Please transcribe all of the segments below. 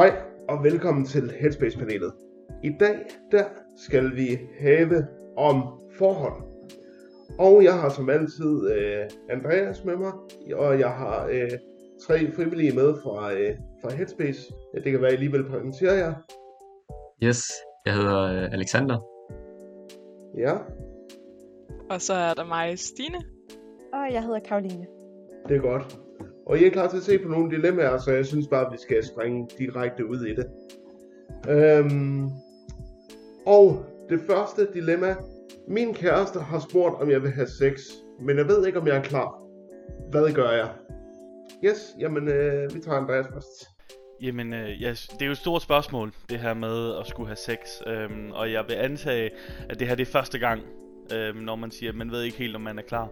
Hej og velkommen til Headspace-panelet. I dag der skal vi have om forhold. Og jeg har som altid øh, Andreas med mig, og jeg har øh, tre frivillige med fra, øh, fra Headspace. Det kan være, at I lige vil præsentere jer. Yes, jeg hedder øh, Alexander. Ja, Og så er der mig, Stine. Og jeg hedder Karoline. det er godt. Og I er klar til at se på nogle dilemmaer, så jeg synes bare, at vi skal springe direkte ud i det. Øhm, og det første dilemma. Min kæreste har spurgt, om jeg vil have sex, men jeg ved ikke, om jeg er klar. Hvad gør jeg? Yes, jamen øh, vi tager Andreas først. Jamen, øh, ja, det er jo et stort spørgsmål, det her med at skulle have sex. Øhm, og jeg vil antage, at det her det er første gang, øhm, når man siger, at man ved ikke helt, om man er klar.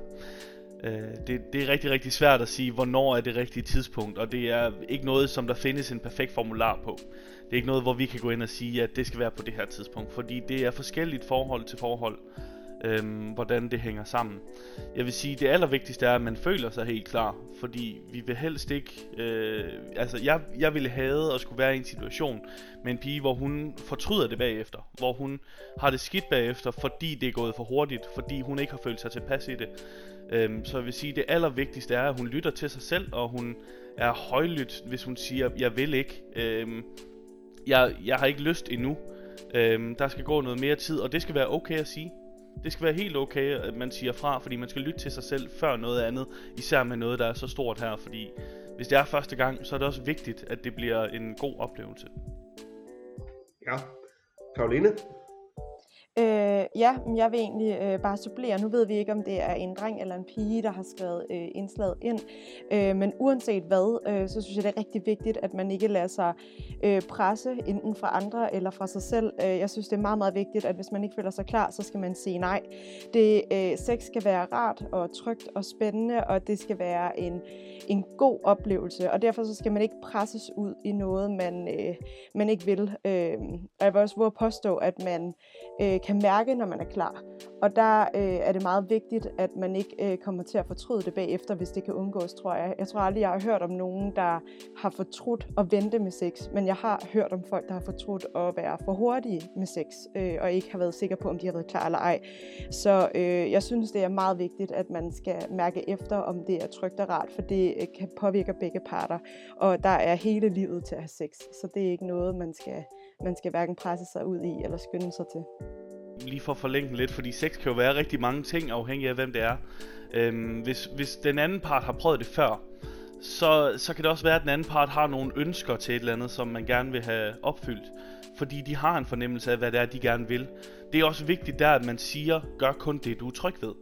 Øh, det, det er rigtig, rigtig svært at sige, hvornår er det rigtige tidspunkt, og det er ikke noget, som der findes en perfekt formular på. Det er ikke noget, hvor vi kan gå ind og sige, at det skal være på det her tidspunkt, fordi det er forskelligt forhold til forhold, øhm, hvordan det hænger sammen. Jeg vil sige, det allervigtigste er, at man føler sig helt klar, fordi vi vil helst ikke... Øh, altså, jeg, jeg ville have at skulle være i en situation med en pige, hvor hun fortryder det bagefter, hvor hun har det skidt bagefter, fordi det er gået for hurtigt, fordi hun ikke har følt sig tilpas i det. Øhm, så jeg vil sige, det allervigtigste er, at hun lytter til sig selv, og hun er højlydt, hvis hun siger, jeg vil ikke. Øhm, jeg, jeg har ikke lyst endnu. Øhm, der skal gå noget mere tid, og det skal være okay at sige. Det skal være helt okay, at man siger fra, fordi man skal lytte til sig selv før noget andet, især med noget, der er så stort her, fordi hvis det er første gang, så er det også vigtigt, at det bliver en god oplevelse. Ja. Karoline? Øh, ja, men jeg vil egentlig øh, bare supplere. Nu ved vi ikke, om det er en dreng eller en pige, der har skrevet øh, indslaget ind. Øh, men uanset hvad, øh, så synes jeg, det er rigtig vigtigt, at man ikke lader sig øh, presse, enten fra andre eller fra sig selv. Øh, jeg synes, det er meget, meget vigtigt, at hvis man ikke føler sig klar, så skal man sige nej. Det, øh, sex skal være rart og trygt og spændende, og det skal være en, en god oplevelse. Og derfor så skal man ikke presses ud i noget, man, øh, man ikke vil. Øh, og jeg vil også våge at påstå, at man øh, kan mærke, når man er klar. Og der øh, er det meget vigtigt, at man ikke øh, kommer til at fortryde det bagefter, hvis det kan undgås, tror jeg. Jeg tror aldrig, jeg har hørt om nogen, der har fortrudt at vente med sex, men jeg har hørt om folk, der har fortrudt at være for hurtige med sex, øh, og ikke har været sikre på, om de har været klar eller ej. Så øh, jeg synes, det er meget vigtigt, at man skal mærke efter, om det er trygt og rart, for det øh, kan påvirke begge parter. Og der er hele livet til at have sex, så det er ikke noget, man skal, man skal hverken presse sig ud i eller skynde sig til lige for at forlænge lidt, fordi sex kan jo være rigtig mange ting, afhængig af hvem det er. Øhm, hvis, hvis den anden part har prøvet det før, så, så kan det også være, at den anden part har nogle ønsker til et eller andet, som man gerne vil have opfyldt. Fordi de har en fornemmelse af, hvad det er, de gerne vil. Det er også vigtigt der, at man siger, gør kun det, du er tryg ved.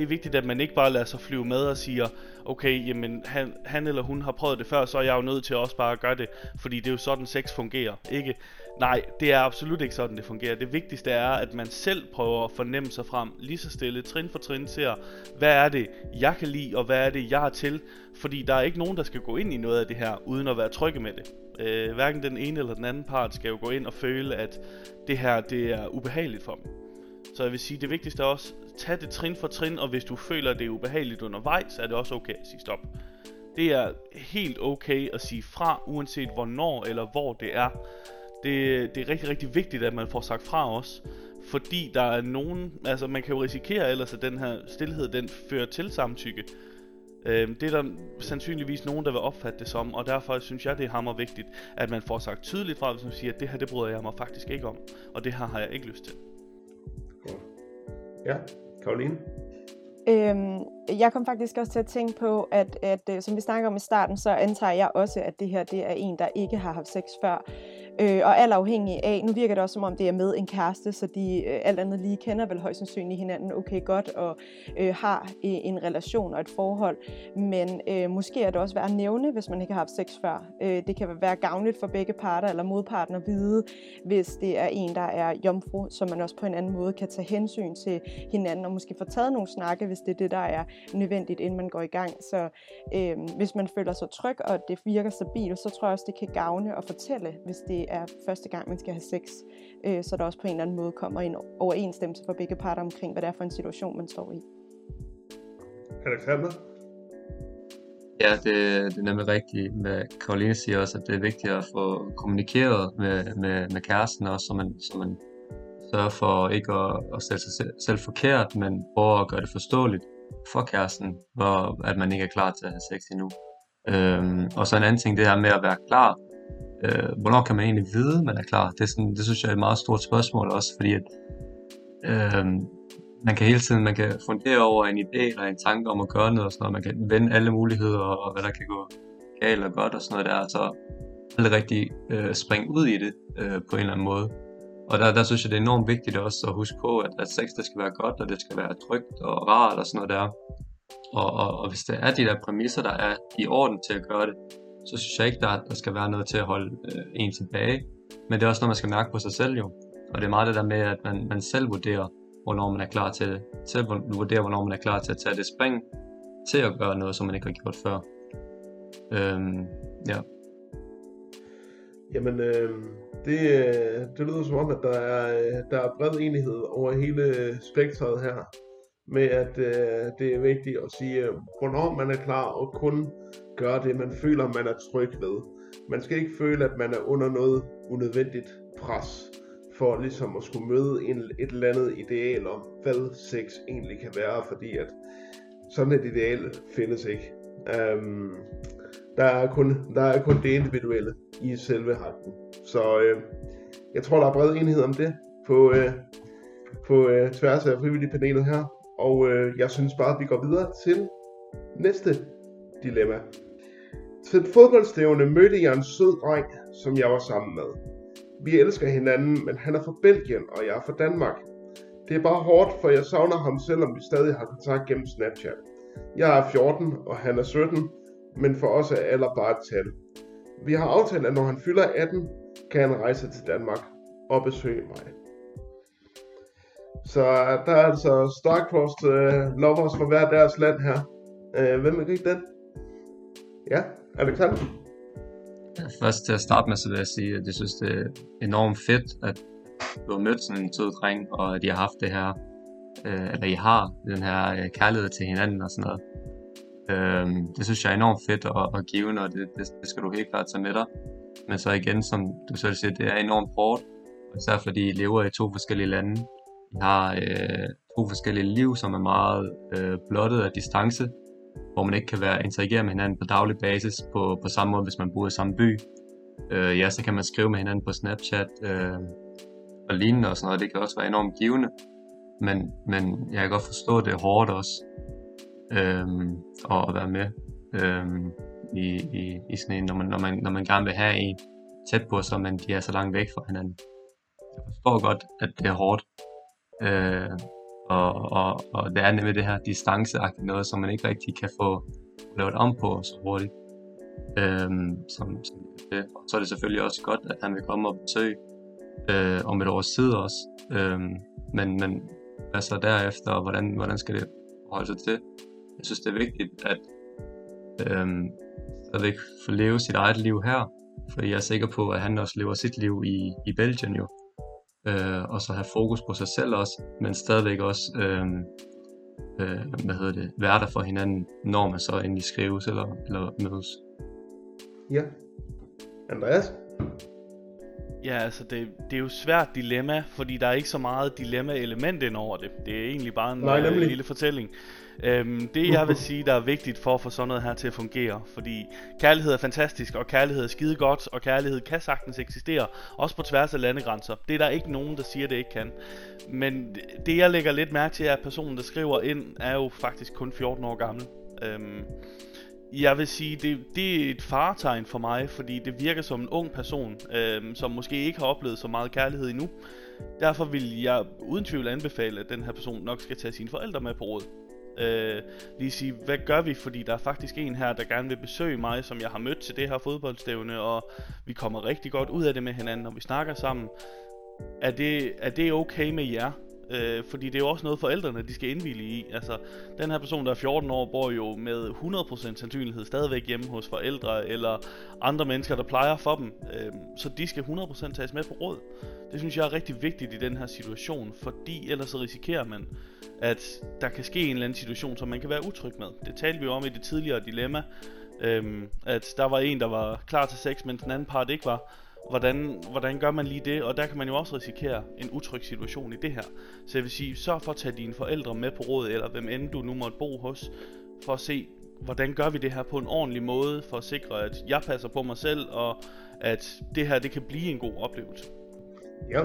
Det er vigtigt, at man ikke bare lader sig flyve med og siger, okay, jamen han, han eller hun har prøvet det før, så er jeg jo nødt til også bare at gøre det, fordi det er jo sådan sex fungerer, ikke? Nej, det er absolut ikke sådan, det fungerer. Det vigtigste er, at man selv prøver at fornemme sig frem, lige så stille, trin for trin, ser, hvad er det, jeg kan lide, og hvad er det, jeg har til, fordi der er ikke nogen, der skal gå ind i noget af det her, uden at være trygge med det. Øh, hverken den ene eller den anden part skal jo gå ind og føle, at det her, det er ubehageligt for dem. Så jeg vil sige, det vigtigste er også, tag det trin for trin, og hvis du føler, det er ubehageligt undervejs, er det også okay at sige stop. Det er helt okay at sige fra, uanset hvornår eller hvor det er. Det, det er rigtig, rigtig vigtigt, at man får sagt fra os. Fordi der er nogen, altså man kan jo risikere ellers, at den her stillhed, den fører til samtykke. Øhm, det er der sandsynligvis nogen, der vil opfatte det som, og derfor synes jeg, det er hammer vigtigt, at man får sagt tydeligt fra, hvis man siger, at det her, det bryder jeg mig faktisk ikke om, og det her har jeg ikke lyst til. Ja, Karoline? Øhm, jeg kom faktisk også til at tænke på, at, at øh, som vi snakker om i starten, så antager jeg også, at det her det er en, der ikke har haft sex før. Øh, og alt afhængig af, nu virker det også som om det er med en kæreste, så de øh, alt andet lige kender vel højst sandsynligt hinanden okay godt, og øh, har øh, en relation og et forhold. Men øh, måske er det også værd at nævne, hvis man ikke har haft sex før. Øh, det kan være gavnligt for begge parter eller modparten at vide, hvis det er en, der er jomfru, så man også på en anden måde kan tage hensyn til hinanden, og måske få taget nogle snakke, hvis det er det, der er nødvendigt, inden man går i gang. Så øh, hvis man føler sig tryg, og det virker stabilt, så tror jeg også, det kan gavne at fortælle, hvis det er første gang, man skal have sex, øh, så der også på en eller anden måde kommer en overensstemmelse for begge parter omkring, hvad det er for en situation, man står i. Alexander? Ja, det, det er nemlig rigtigt. Med Karoline siger også, at det er vigtigt at få kommunikeret med, med, med kæresten også, så man, så man sørger for ikke at, at stille sig selv, selv forkert, men prøver at gøre det forståeligt for kæresten, hvor, at man ikke er klar til at have sex endnu. Øhm, og så en anden ting, det her med at være klar. Øh, hvornår kan man egentlig vide, man er klar? Det, er sådan, det synes jeg er et meget stort spørgsmål også, fordi at, øh, man kan hele tiden man kan fundere over en idé eller en tanke om at gøre noget og sådan noget. Man kan vende alle muligheder og hvad der kan gå galt og godt og sådan noget der. Så aldrig rigtig øh, springe ud i det øh, på en eller anden måde. Og der, der synes jeg, det er enormt vigtigt også at huske på, at, at sex det skal være godt, og det skal være trygt og rart og sådan noget der. Og, og, og hvis det er de der præmisser, der er i orden til at gøre det, så synes jeg ikke, der, der skal være noget til at holde øh, en tilbage. Men det er også noget, man skal mærke på sig selv jo. Og det er meget det der med, at man, man selv vurderer, hvornår man er klar til det. Selv vurderer, hvornår man er klar til at tage det spring til at gøre noget, som man ikke har gjort før. Øhm, ja. Jamen, øh, det, øh, det lyder som om, at der er, øh, der er bred enighed over hele øh, spektret her, med at øh, det er vigtigt at sige, hvornår man er klar og kun gøre det, man føler, man er tryg ved. Man skal ikke føle, at man er under noget unødvendigt pres for ligesom at skulle møde en, et eller andet ideal om, hvad sex egentlig kan være, fordi at sådan et ideal findes ikke. Um, der, er kun, der er kun det individuelle i selve retten. Så øh, jeg tror, der er bred enighed om det på, øh, på øh, tværs af frivillige panelet her. Og øh, jeg synes bare, at vi går videre til næste dilemma. Til et fodboldstævne mødte jeg en sød dreng, som jeg var sammen med. Vi elsker hinanden, men han er fra Belgien, og jeg er fra Danmark. Det er bare hårdt, for jeg savner ham, selvom vi stadig har kontakt gennem Snapchat. Jeg er 14, og han er 17, men for os er alder bare et tal. Vi har aftalt, at når han fylder 18, kan han rejse til Danmark og besøge mig. Så der er altså Starcrossed uh, lovers fra hver deres land her. Uh, hvem er ikke den? Ja, Alexander? Først til at starte med, så vil jeg sige, at jeg synes, det er enormt fedt, at du har mødt sådan en sød dreng, og at I har haft det her, øh, eller I har den her øh, kærlighed til hinanden og sådan noget. Øh, det synes jeg er enormt fedt og, og givende, og det, det, det skal du helt klart tage med dig. Men så igen, som du selv siger, det er enormt hårdt, især fordi I lever i to forskellige lande. I har øh, to forskellige liv, som er meget øh, blottet af distance, hvor man ikke kan være interagere med hinanden på daglig basis på, på samme måde, hvis man bor i samme by. Øh, ja, så kan man skrive med hinanden på Snapchat øh, og lignende og sådan noget. Det kan også være enormt givende. Men, men jeg kan godt forstå, at det er hårdt også øh, at være med øh, i, i, i sådan en, når man, når, man, når man gerne vil have en tæt på sig, men de er så langt væk fra hinanden. Jeg forstår godt, at det er hårdt. Øh, og, og, og det er nemlig det her distanceagtige noget, som man ikke rigtig kan få lavet om på så hurtigt. Øhm, som, som det. Og så er det selvfølgelig også godt, at han vil komme og besøge øh, om et års tid også. Øhm, men, men hvad så derefter, og hvordan, hvordan skal det holde sig til? Jeg synes, det er vigtigt, at øhm, stadigvæk få leve sit eget liv her, for jeg er sikker på, at han også lever sit liv i, i Belgien jo øh, og så have fokus på sig selv også, men stadigvæk også øh, øh, hvad hedder det, være der for hinanden, når man så endelig skrives eller, eller mødes. Ja. Andreas? Ja, altså det, det er jo svært dilemma, fordi der er ikke så meget dilemma-element ind over det. Det er egentlig bare en Nej, øh, lille fortælling. Øhm, det jeg vil sige, der er vigtigt for at få sådan noget her til at fungere, fordi kærlighed er fantastisk, og kærlighed er skide godt, og kærlighed kan sagtens eksistere, også på tværs af landegrænser. Det er der ikke nogen, der siger, det ikke kan. Men det jeg lægger lidt mærke til, er, at personen, der skriver ind, er jo faktisk kun 14 år gammel. Øhm, jeg vil sige, det, det er et faretegn for mig, fordi det virker som en ung person, øh, som måske ikke har oplevet så meget kærlighed endnu. Derfor vil jeg uden tvivl anbefale, at den her person nok skal tage sine forældre med på råd øh, lige sige, hvad gør vi? Fordi der er faktisk en her, der gerne vil besøge mig, som jeg har mødt til det her fodboldstævne, og vi kommer rigtig godt ud af det med hinanden, og vi snakker sammen. Er det, er det okay med jer? Øh, fordi det er jo også noget forældrene, de skal indvillige i. Altså, den her person, der er 14 år, bor jo med 100% sandsynlighed stadigvæk hjemme hos forældre eller andre mennesker, der plejer for dem. Øh, så de skal 100% tages med på råd. Det synes jeg er rigtig vigtigt i den her situation, fordi ellers så risikerer man, at der kan ske en eller anden situation, som man kan være utryg med. Det talte vi jo om i det tidligere dilemma, Øhm, at der var en, der var klar til sex, men den anden part ikke var. Hvordan, hvordan gør man lige det? Og der kan man jo også risikere en utryg situation i det her. Så jeg vil sige, sørg for at tage dine forældre med på råd, eller hvem end du nu måtte bo hos, for at se, hvordan gør vi det her på en ordentlig måde, for at sikre, at jeg passer på mig selv, og at det her det kan blive en god oplevelse. Ja,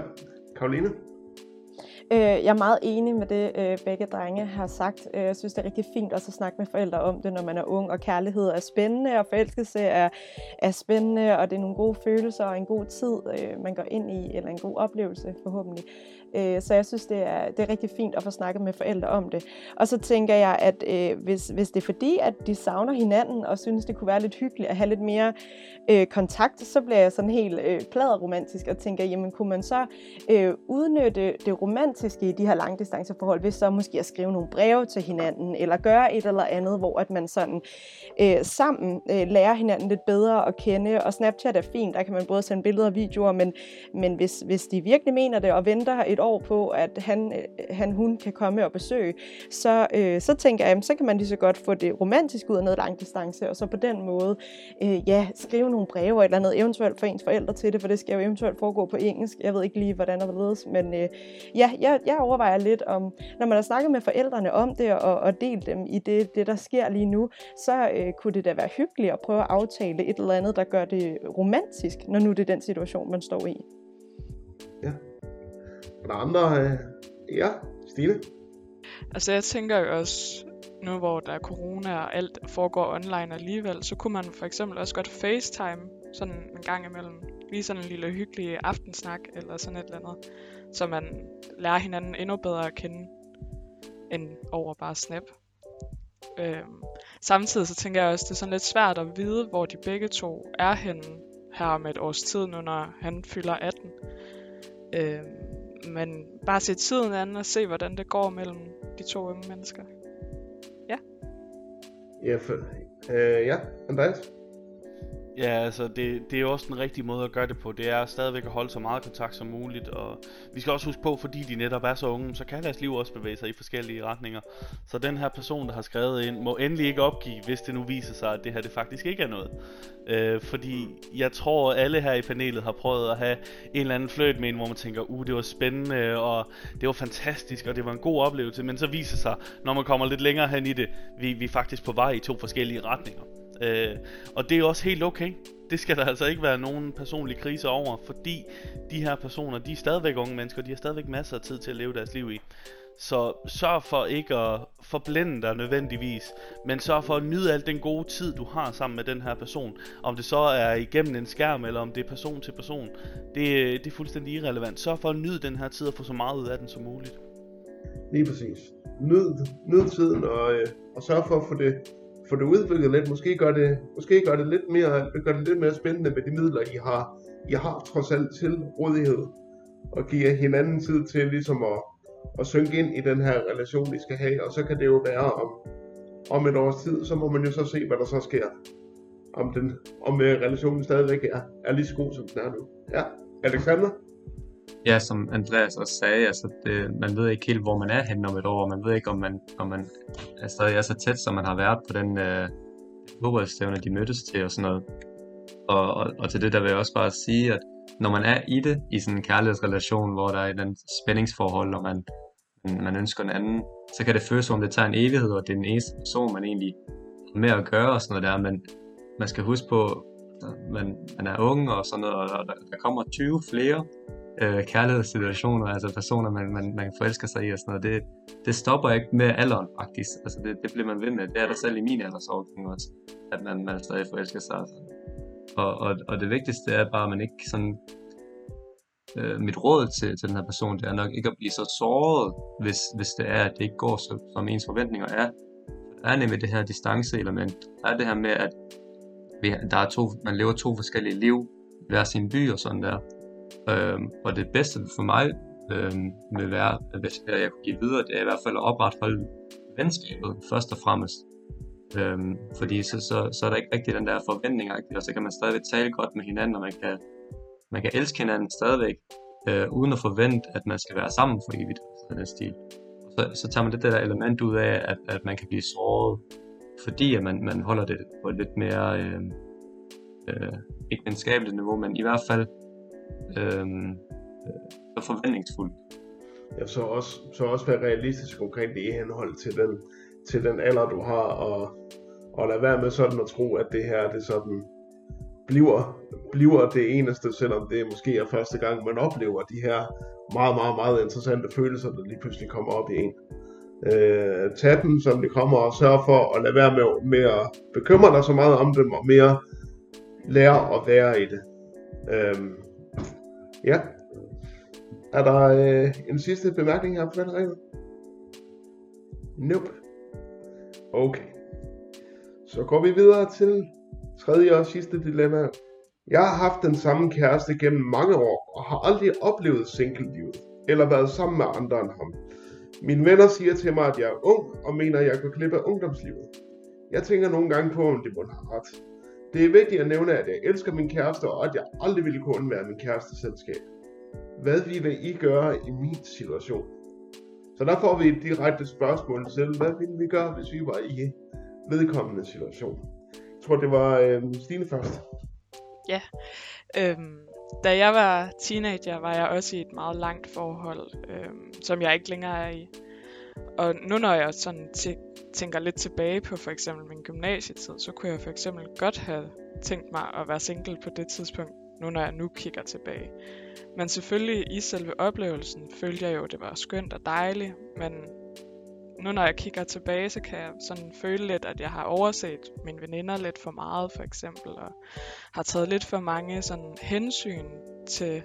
Karoline? Øh, jeg er meget enig med det, øh, begge drenge har sagt. Øh, jeg synes, det er rigtig fint også at snakke med forældre om det, når man er ung, og kærlighed er spændende, og forelskelse er, er spændende, og det er nogle gode følelser og en god tid, øh, man går ind i, eller en god oplevelse forhåbentlig. Øh, så jeg synes, det er, det er rigtig fint at få snakket med forældre om det. Og så tænker jeg, at øh, hvis, hvis det er fordi, at de savner hinanden, og synes, det kunne være lidt hyggeligt at have lidt mere øh, kontakt, så bliver jeg sådan helt øh, romantisk og tænker, jamen kunne man så øh, udnytte det romantiske i de her langdistanceforhold, hvis så måske at skrive nogle breve til hinanden, eller gøre et eller andet, hvor at man sådan øh, sammen øh, lærer hinanden lidt bedre at kende, og Snapchat er fint, der kan man både sende billeder og videoer, men, men hvis, hvis de virkelig mener det, og venter et år på, at han, øh, han hun kan komme og besøge, så, øh, så tænker jeg, så kan man lige så godt få det romantisk ud af noget langdistance, og så på den måde, øh, ja, skrive nogle breve eller noget eventuelt for ens forældre til det, for det skal jo eventuelt foregå på engelsk. Jeg ved ikke lige, hvordan det ledes, men øh, ja, jeg, jeg overvejer lidt om, når man har snakket med forældrene om det, og, og delt dem i det, det, der sker lige nu, så øh, kunne det da være hyggeligt at prøve at aftale et eller andet, der gør det romantisk, når nu det er den situation, man står i. Ja. Er der andre? Øh... Ja, Stine? Altså jeg tænker jo også, nu hvor der er corona og alt foregår online alligevel, så kunne man for eksempel også godt FaceTime sådan en gang imellem. Lige sådan en lille hyggelig aftensnak eller sådan et eller andet. Så man lærer hinanden endnu bedre at kende end over bare Snap. Øhm, samtidig så tænker jeg også, det er sådan lidt svært at vide, hvor de begge to er henne her om et års tid, nu når han fylder 18. Øhm, men bare se tiden an og se, hvordan det går mellem de to unge mennesker. Ja. Ja, for, øh, ja, Andreas? Ja, altså det, det er jo også den rigtige måde at gøre det på. Det er stadigvæk at holde så meget kontakt som muligt. Og vi skal også huske på, fordi de netop er så unge, så kan deres liv også bevæge sig i forskellige retninger. Så den her person, der har skrevet ind, må endelig ikke opgive, hvis det nu viser sig, at det her det faktisk ikke er noget. Øh, fordi jeg tror, at alle her i panelet har prøvet at have en eller anden fløjt med en, hvor man tænker, uh, det var spændende, og det var fantastisk, og det var en god oplevelse. Men så viser sig, når man kommer lidt længere hen i det, vi, vi er faktisk på vej i to forskellige retninger. Øh, og det er også helt okay. Det skal der altså ikke være nogen personlig krise over, fordi de her personer, de er stadigvæk unge mennesker, de har stadigvæk masser af tid til at leve deres liv i. Så sørg for ikke at forblænde dig nødvendigvis, men sørg for at nyde al den gode tid, du har sammen med den her person. Om det så er igennem en skærm, eller om det er person til person, det, det er fuldstændig irrelevant. Sørg for at nyde den her tid og få så meget ud af den som muligt. Lige præcis. Nyd, nyd tiden og, øh, og sørg for at få det få det udviklet lidt, måske gør det, måske gør det lidt mere, gør det lidt mere spændende med de midler, I har, I har trods alt til rådighed, og giver hinanden tid til ligesom at, at synke ind i den her relation, I skal have, og så kan det jo være om, om et års tid, så må man jo så se, hvad der så sker. Om, den, om øh, relationen stadigvæk er, er lige så god, som den er nu. Ja, Alexander? Ja, som Andreas også sagde, altså det, man ved ikke helt, hvor man er henne om et år. Man ved ikke, om man, om man er stadig er så tæt, som man har været på den øh, fodboldstævne, de mødtes til og sådan noget. Og, og, og til det der vil jeg også bare sige, at når man er i det, i sådan en kærlighedsrelation, hvor der er en spændingsforhold, og man, man ønsker en anden, så kan det føles som, det tager en evighed, og det er den eneste person, man egentlig har med at gøre og sådan noget der, men man skal huske på, at man, man er ung og sådan noget, og der, der kommer 20 flere øh, kærlighedssituationer, altså personer, man, man, man forelsker sig i og sådan noget, det, det stopper ikke med alderen faktisk. Altså det, det bliver man ved med. Det er der selv i min aldersordning også, at man, man stadig forelsker sig. Altså. Og, og, og det vigtigste er bare, at man ikke sådan... Øh, mit råd til, til den her person, det er nok ikke at blive så såret, hvis, hvis det er, at det ikke går, så, som ens forventninger er. Der er nemlig det her distanceelement. Der er det her med, at vi, der er to, man lever to forskellige liv, hver sin by og sådan der. Øhm, og det bedste for mig øhm, vil være, hvis jeg kunne give videre, det er i hvert fald at opretholde venskabet først og fremmest. Øhm, fordi så, så, så er der ikke rigtig den der forventning, og så kan man stadigvæk tale godt med hinanden, og man kan, man kan elske hinanden stadigvæk, øh, uden at forvente, at man skal være sammen for evigt. Sådan en stil. Så, så tager man det der element ud af, at, at man kan blive såret, fordi at man, man holder det på et lidt mere, øh, øh, ikke venskabeligt niveau, men i hvert fald øh, øh, forventningsfuldt. Ja, så også, så også være realistisk omkring det i henhold til den, til den alder, du har, og, og lade være med sådan at tro, at det her det sådan bliver, bliver det eneste, selvom det måske er første gang, man oplever de her meget, meget, meget interessante følelser, der lige pludselig kommer op i en. Øh, tag dem, som de kommer, og sørg for at lade være med, med at bekymre dig så meget om dem, og mere lære at være i det. Øh, ja. Er der øh, en sidste bemærkning her på den regel? Nope. Okay. Så går vi videre til tredje og sidste dilemma. Jeg har haft den samme kæreste gennem mange år, og har aldrig oplevet single-livet, eller været sammen med andre end ham. Mine venner siger til mig, at jeg er ung, og mener, at jeg går glip af ungdomslivet. Jeg tænker nogle gange på, om det må have ret. Det er vigtigt at nævne, at jeg elsker min kæreste, og at jeg aldrig ville kunne undvære min kæreste selskab. Hvad ville I gøre i min situation? Så der får vi et direkte spørgsmål til, hvad ville vi gøre, hvis vi var i vedkommende situation? Jeg tror, det var øh, Stine først. Ja. Øhm, da jeg var teenager, var jeg også i et meget langt forhold, øhm, som jeg ikke længere er i. Og nu når jeg sådan tænker lidt tilbage på for eksempel min gymnasietid, så kunne jeg for eksempel godt have tænkt mig at være single på det tidspunkt, nu når jeg nu kigger tilbage. Men selvfølgelig i selve oplevelsen følte jeg jo, at det var skønt og dejligt, men nu når jeg kigger tilbage, så kan jeg sådan føle lidt, at jeg har overset mine veninder lidt for meget, for eksempel, og har taget lidt for mange sådan hensyn til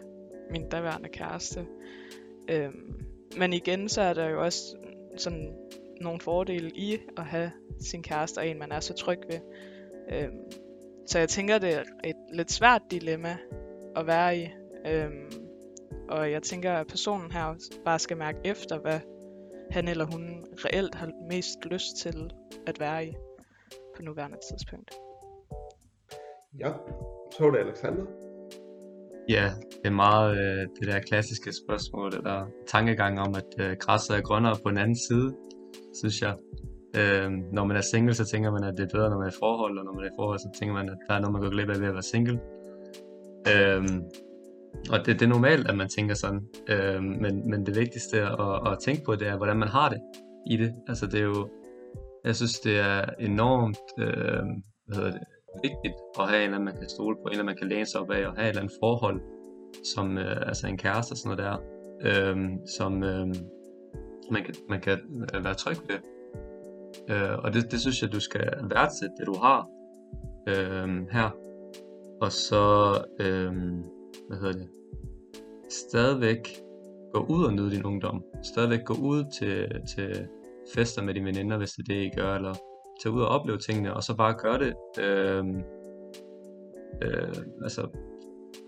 min daværende kæreste. Øhm, men igen, så er der jo også sådan nogle fordele i at have sin kæreste og en, man er så tryg ved. Øhm, så jeg tænker, det er et lidt svært dilemma at være i. Øhm, og jeg tænker, at personen her bare skal mærke efter, hvad han eller hun reelt har mest lyst til at være i på nuværende tidspunkt. Ja, så var det Alexander. Ja, det er meget øh, det der klassiske spørgsmål, eller tankegang om, at øh, græsset er grønnere på den anden side, synes jeg. Øh, når man er single, så tænker man, at det er bedre, når man er i forhold, og når man er i forhold, så tænker man, at der er noget, man går glip af ved at være single. Øh, og det, det er normalt, at man tænker sådan, øh, men, men det vigtigste at, at tænke på, det er, hvordan man har det i det. Altså det er jo, jeg synes, det er enormt øh, hvad hedder det, vigtigt at have en eller anden, man kan stole på, en eller anden, man kan læne sig op af, og have et eller andet forhold, som øh, altså en kæreste og sådan noget der, øh, som øh, man, kan, man kan øh, være tryg ved. Øh, og det, det synes jeg, du skal værdsætte, det du har øh, her. Og så, øh, hvad hedder det, stadigvæk gå ud og nyde din ungdom. Stadigvæk gå ud til, til fester med dine veninder, hvis det er det, I gør, eller tage ud og opleve tingene, og så bare gøre det, øh, øh, altså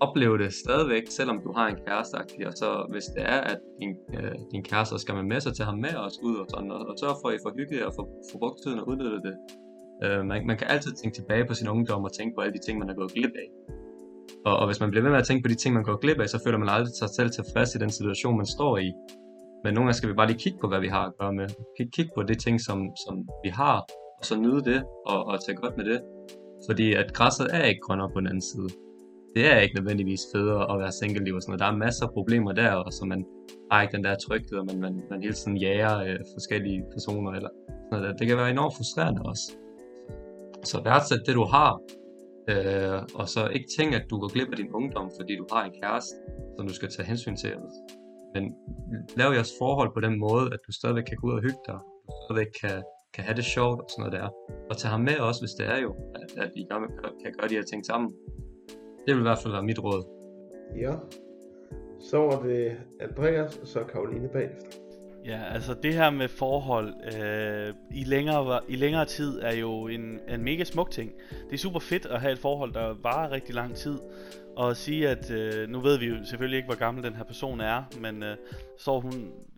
opleve det stadigvæk, selvom du har en kæreste, og så hvis det er, at din, øh, din kæreste skal man med, så tage ham med os ud og sådan, og, og sørge for, at I får hyggeligt og for, for brugt tiden og udnytte det. Øh, man, man kan altid tænke tilbage på sin ungdom og tænke på alle de ting, man har gået glip af. Og, og hvis man bliver ved med at tænke på de ting, man går glip af, så føler man aldrig sig selv tilfreds i den situation, man står i. Men nogle gange skal vi bare lige kigge på, hvad vi har at gøre med. Kig, kigge på de ting, som, som vi har, så nyde det, og, og tage godt med det. Fordi at græsset er ikke grønnere på den anden side. Det er ikke nødvendigvis federe at være single og sådan noget. Der er masser af problemer der, og så man har ikke den der tryghed, og man, man, man hele tiden jager øh, forskellige personer. Eller sådan noget. Det kan være enormt frustrerende også. Så værdsæt det, du har, øh, og så ikke tænk, at du går glip af din ungdom, fordi du har en kæreste, som du skal tage hensyn til. Men lav jeres forhold på den måde, at du stadigvæk kan gå ud og hygge dig. Du stadigvæk kan kan have det sjovt og sådan noget der. Og tage ham med også, hvis det er jo, at, at I kan, kan gøre de her ting sammen. Det vil i hvert fald være mit råd. Ja. Så var det Andreas, og så Karoline bagefter. Ja, altså det her med forhold øh, i, længere, i længere tid er jo en, en mega smuk ting. Det er super fedt at have et forhold, der varer rigtig lang tid. Og at sige, at øh, nu ved vi jo selvfølgelig ikke, hvor gammel den her person er, men øh, står hun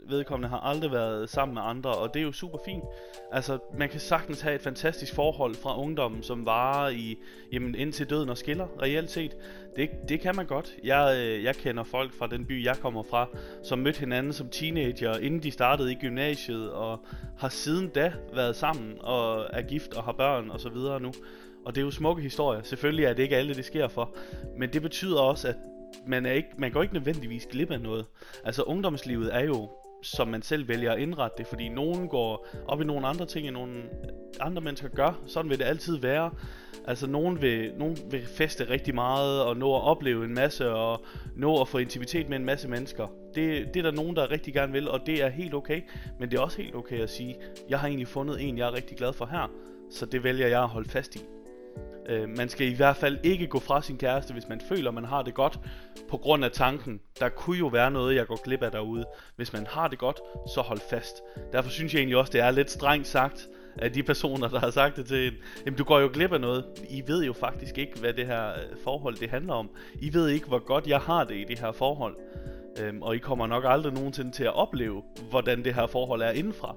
vedkommende har aldrig været sammen med andre, og det er jo super fint. Altså, man kan sagtens have et fantastisk forhold fra ungdommen, som varer i, jamen, indtil døden og skiller, reelt set. Det, det kan man godt. Jeg, øh, jeg kender folk fra den by, jeg kommer fra, som mødte hinanden som teenager, inden de startede i gymnasiet, og har siden da været sammen, og er gift og har børn og så videre nu. Og det er jo smukke historier. Selvfølgelig er det ikke alle, det sker for. Men det betyder også, at man, er ikke, man går ikke nødvendigvis glip af noget. Altså ungdomslivet er jo som man selv vælger at indrette det, fordi nogen går op i nogle andre ting, end nogle andre mennesker gør. Sådan vil det altid være. Altså nogen vil, nogen vil feste rigtig meget og nå at opleve en masse og nå at få intimitet med en masse mennesker. Det, det er der nogen, der rigtig gerne vil, og det er helt okay. Men det er også helt okay at sige, jeg har egentlig fundet en, jeg er rigtig glad for her, så det vælger jeg at holde fast i. Øh, man skal i hvert fald ikke gå fra sin kæreste, hvis man føler, man har det godt, på grund af tanken, der kunne jo være noget, jeg går glip af derude. Hvis man har det godt, så hold fast. Derfor synes jeg egentlig også, det er lidt strengt sagt, af de personer, der har sagt det til en, jamen du går jo glip af noget. I ved jo faktisk ikke, hvad det her øh, forhold det handler om. I ved ikke, hvor godt jeg har det i det her forhold. Øhm, og I kommer nok aldrig nogensinde til at opleve, hvordan det her forhold er indenfra.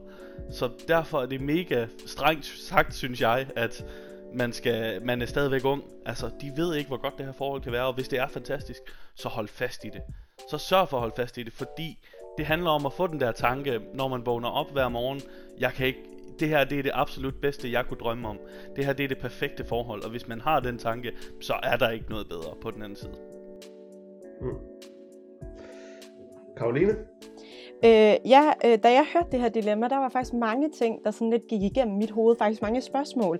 Så derfor er det mega strengt sagt, synes jeg, at man, skal, man er stadigvæk ung. Altså, de ved ikke, hvor godt det her forhold kan være, og hvis det er fantastisk, så hold fast i det. Så sørg for at holde fast i det, fordi det handler om at få den der tanke, når man vågner op hver morgen, jeg kan ikke, det her det er det absolut bedste, jeg kunne drømme om. Det her det er det perfekte forhold, og hvis man har den tanke, så er der ikke noget bedre på den anden side. Mm. Karoline? Øh, ja, øh, da jeg hørte det her dilemma, der var faktisk mange ting, der sådan lidt gik igennem mit hoved. Faktisk mange spørgsmål,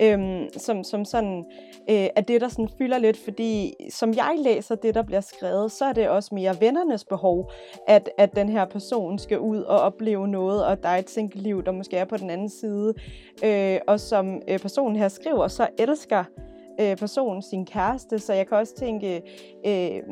øh, som, som sådan øh, er det, der sådan fylder lidt. Fordi som jeg læser det, der bliver skrevet, så er det også mere vennernes behov, at, at den her person skal ud og opleve noget, og der er et single-liv, der måske er på den anden side. Øh, og som øh, personen her skriver, så elsker øh, person, sin kæreste, så jeg kan også tænke... Øh,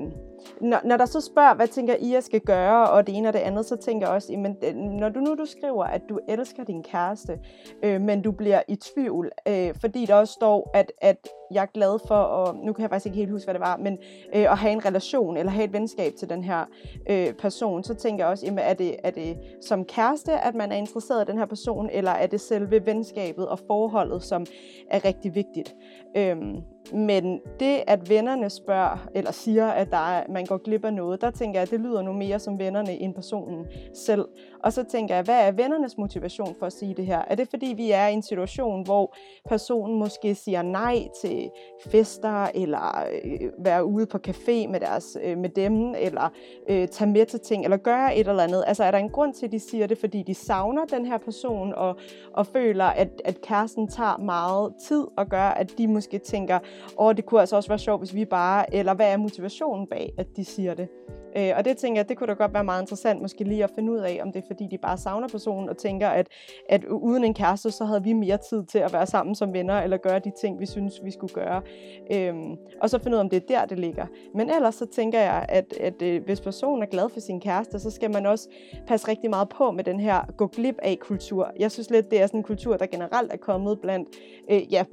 når, når der så spørger, hvad tænker I, jeg skal gøre, og det ene og det andet, så tænker jeg også, jamen, øh, når du nu du skriver, at du elsker din kæreste, øh, men du bliver i tvivl, øh, fordi der også står, at, at jeg er glad for, og nu kan jeg faktisk ikke helt huske, hvad det var, men øh, at have en relation, eller have et venskab til den her øh, person, så tænker jeg også, jamen, er det, er det som kæreste, at man er interesseret i den her person, eller er det selve venskabet og forholdet, som er rigtig vigtigt? Øhm, men det, at vennerne spørger, eller siger, at der er, man går glip af noget, der tænker jeg, at det lyder nu mere som vennerne end personen selv. Og så tænker jeg, hvad er vennernes motivation for at sige det her? Er det fordi, vi er i en situation, hvor personen måske siger nej til fester, eller øh, være ude på café med, deres, øh, med dem, eller øh, tage med til ting, eller gøre et eller andet? Altså er der en grund til, at de siger det, fordi de savner den her person, og, og føler, at, at kæresten tager meget tid, og gør, at de måske tænker, og det kunne altså også være sjovt, hvis vi bare, eller hvad er motivationen bag, at de siger det? Øh, og det tænker jeg, det kunne da godt være meget interessant måske lige at finde ud af, om det er fordi, de bare savner personen og tænker, at, at uden en kæreste, så havde vi mere tid til at være sammen som venner, eller gøre de ting, vi synes, vi skulle gøre. Øhm, og så finde ud af, om det er der, det ligger. Men ellers så tænker jeg, at, at, at hvis personen er glad for sin kæreste, så skal man også passe rigtig meget på med den her gå glip af kultur. Jeg synes lidt, det er sådan en kultur, der generelt er kommet blandt, øh, ja,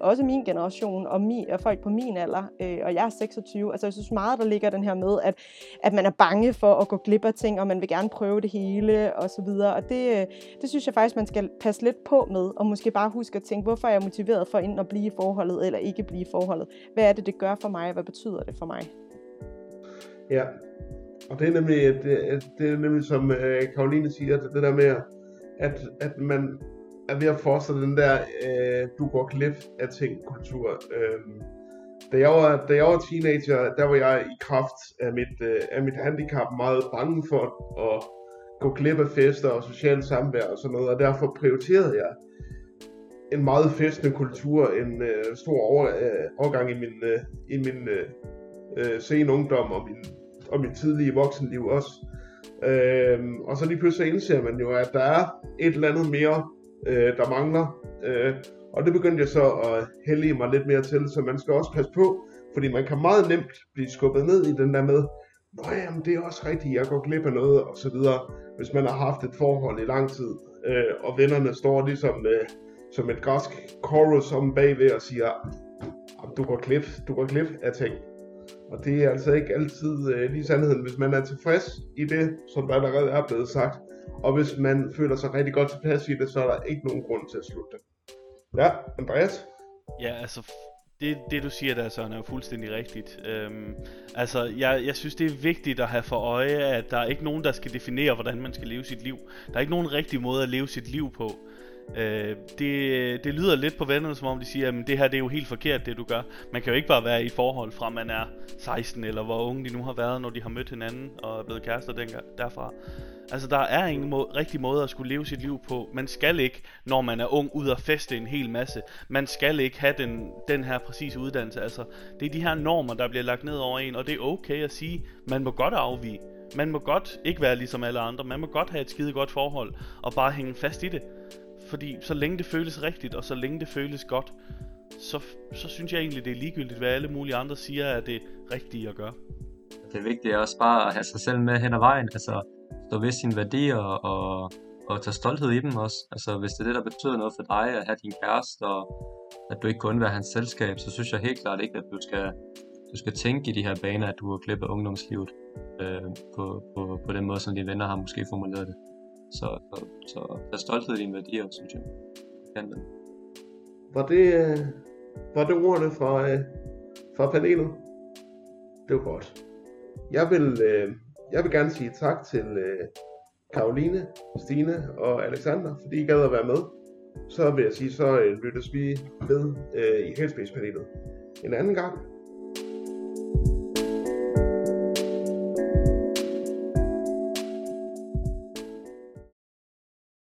også min generation og, mi, og folk på min alder, øh, og jeg er 26. Altså jeg synes meget, der ligger den her med, at at man er bange for at gå glip af ting, og man vil gerne prøve det hele, og så videre. Og det, øh, det synes jeg faktisk, man skal passe lidt på med, og måske bare huske at tænke, hvorfor er jeg motiveret for enten at blive i forholdet, eller ikke blive i forholdet? Hvad er det, det gør for mig, hvad betyder det for mig? Ja, og det er nemlig, det, det er nemlig som øh, Karoline siger, det, det der med, at, at man er ved at fortsætte den der, øh, du går glip af ting, kultur. Øh, da jeg var, da jeg var teenager, der var jeg i kraft af mit, øh, af mit handicap meget bange for at gå glip af fester og socialt samvær og sådan noget, og derfor prioriterede jeg en meget festende kultur, en øh, stor over, øh, overgang i min, øh, i min øh, øh, sene ungdom og min, og min tidlige voksenliv også. Øh, og så lige pludselig indser man jo, at der er et eller andet mere, øh, der mangler. Øh, og det begyndte jeg så at hælde mig lidt mere til, så man skal også passe på, fordi man kan meget nemt blive skubbet ned i den der med, Nå jamen, det er også rigtigt, jeg går glip af noget, og så videre, hvis man har haft et forhold i lang tid, øh, og vennerne står ligesom øh, som et græsk chorus om bagved og siger, du går glip, du går glip af ting. Og det er altså ikke altid øh, lige sandheden. Hvis man er tilfreds i det, som der allerede er blevet sagt, og hvis man føler sig rigtig godt tilpas i det, så er der ikke nogen grund til at slutte det. Ja, Andreas? Ja, altså, det, det du siger der, Søren, er jo fuldstændig rigtigt. Øhm, altså, jeg, jeg synes, det er vigtigt at have for øje, at der er ikke nogen, der skal definere, hvordan man skal leve sit liv. Der er ikke nogen rigtig måde at leve sit liv på. Øh, det, det lyder lidt på vennerne, som om de siger, at det her det er jo helt forkert, det du gør. Man kan jo ikke bare være i forhold fra, man er 16, eller hvor unge de nu har været, når de har mødt hinanden og er blevet kærester derfra. Altså, der er ingen må- rigtig måde at skulle leve sit liv på. Man skal ikke, når man er ung, ud og feste en hel masse. Man skal ikke have den, den her præcise uddannelse. Altså, det er de her normer, der bliver lagt ned over en, og det er okay at sige, man må godt afvige. Man må godt ikke være ligesom alle andre. Man må godt have et skide godt forhold, og bare hænge fast i det. Fordi så længe det føles rigtigt, og så længe det føles godt, så, så synes jeg egentlig, det er ligegyldigt, hvad alle mulige andre siger, er det rigtige at gøre. Det vigtige er også bare at have sig selv med hen ad vejen. Altså, stå ved sine værdier og, og tage stolthed i dem også. Altså, hvis det er det, der betyder noget for dig, at have din kæreste, og at du ikke kun være hans selskab, så synes jeg helt klart ikke, at du skal, du skal tænke i de her baner, at du har klippet ungdomslivet øh, på, på, på den måde, som dine venner har måske formuleret det. Så, så, så tag stolthed i dine værdier, synes jeg. Kan det. Var det, øh, var det ordene fra, øh, fra panelet? Det var godt. Jeg vil, øh, jeg vil gerne sige tak til øh, Karoline, Stine og Alexander, fordi I gad at være med. Så vil jeg sige, så øh, lyttes vi ved øh, i Headspace-panelet en anden gang.